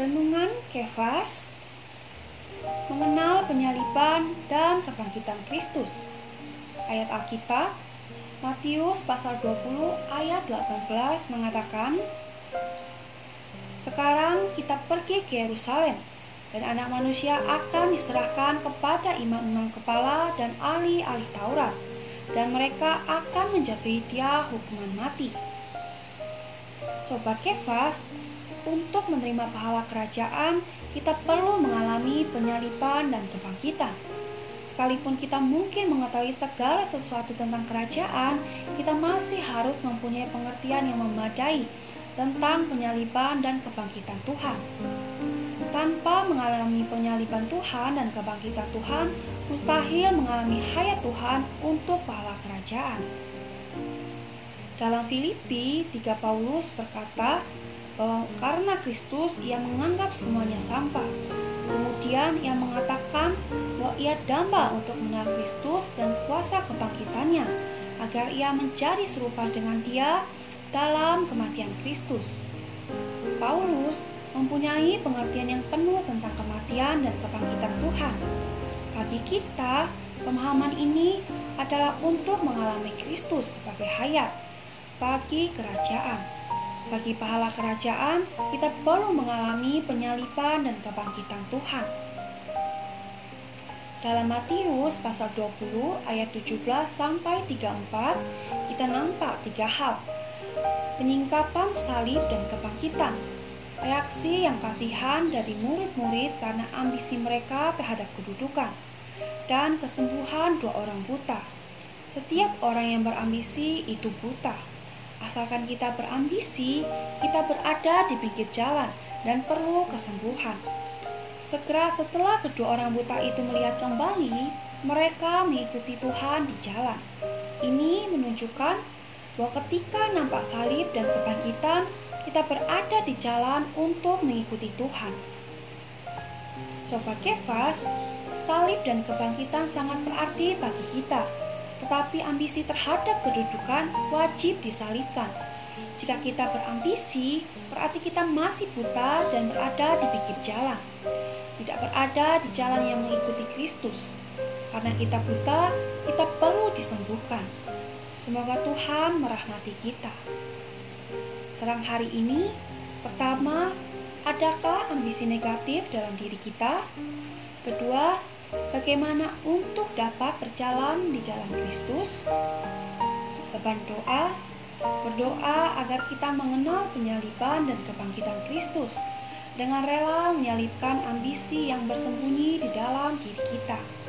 Renungan Kefas mengenal penyaliban dan kebangkitan Kristus. Ayat Alkitab Matius pasal 20 ayat 18 mengatakan Sekarang kita pergi ke Yerusalem dan anak manusia akan diserahkan kepada imam-imam kepala dan ahli-ahli Taurat dan mereka akan menjatuhi dia hukuman mati. Sobat Kefas, untuk menerima pahala kerajaan, kita perlu mengalami penyaliban dan kebangkitan. Sekalipun kita mungkin mengetahui segala sesuatu tentang kerajaan, kita masih harus mempunyai pengertian yang memadai tentang penyaliban dan kebangkitan Tuhan. Tanpa mengalami penyaliban Tuhan dan kebangkitan Tuhan, mustahil mengalami hayat Tuhan untuk pahala kerajaan. Dalam Filipi, 3 Paulus berkata bahwa karena Kristus ia menganggap semuanya sampah. Kemudian ia mengatakan bahwa ia damba untuk mengenal Kristus dan kuasa kebangkitannya agar ia menjadi serupa dengan dia dalam kematian Kristus. Paulus mempunyai pengertian yang penuh tentang kematian dan kebangkitan Tuhan. Bagi kita, pemahaman ini adalah untuk mengalami Kristus sebagai hayat bagi kerajaan. Bagi pahala kerajaan, kita perlu mengalami penyalipan dan kebangkitan Tuhan. Dalam Matius pasal 20 ayat 17 sampai 34, kita nampak tiga hal. Penyingkapan salib dan kebangkitan. Reaksi yang kasihan dari murid-murid karena ambisi mereka terhadap kedudukan dan kesembuhan dua orang buta. Setiap orang yang berambisi itu buta. Asalkan kita berambisi, kita berada di pinggir jalan dan perlu kesembuhan. Segera setelah kedua orang buta itu melihat kembali, mereka mengikuti Tuhan di jalan. Ini menunjukkan bahwa ketika nampak salib dan kebangkitan, kita berada di jalan untuk mengikuti Tuhan. Sobat Kefas, salib dan kebangkitan sangat berarti bagi kita tetapi ambisi terhadap kedudukan wajib disalibkan. Jika kita berambisi, berarti kita masih buta dan berada di pinggir jalan. Tidak berada di jalan yang mengikuti Kristus. Karena kita buta, kita perlu disembuhkan. Semoga Tuhan merahmati kita. Terang hari ini, pertama, adakah ambisi negatif dalam diri kita? Kedua, Bagaimana untuk dapat berjalan di jalan Kristus? Beban doa Berdoa agar kita mengenal penyaliban dan kebangkitan Kristus dengan rela menyalipkan ambisi yang bersembunyi di dalam diri kita.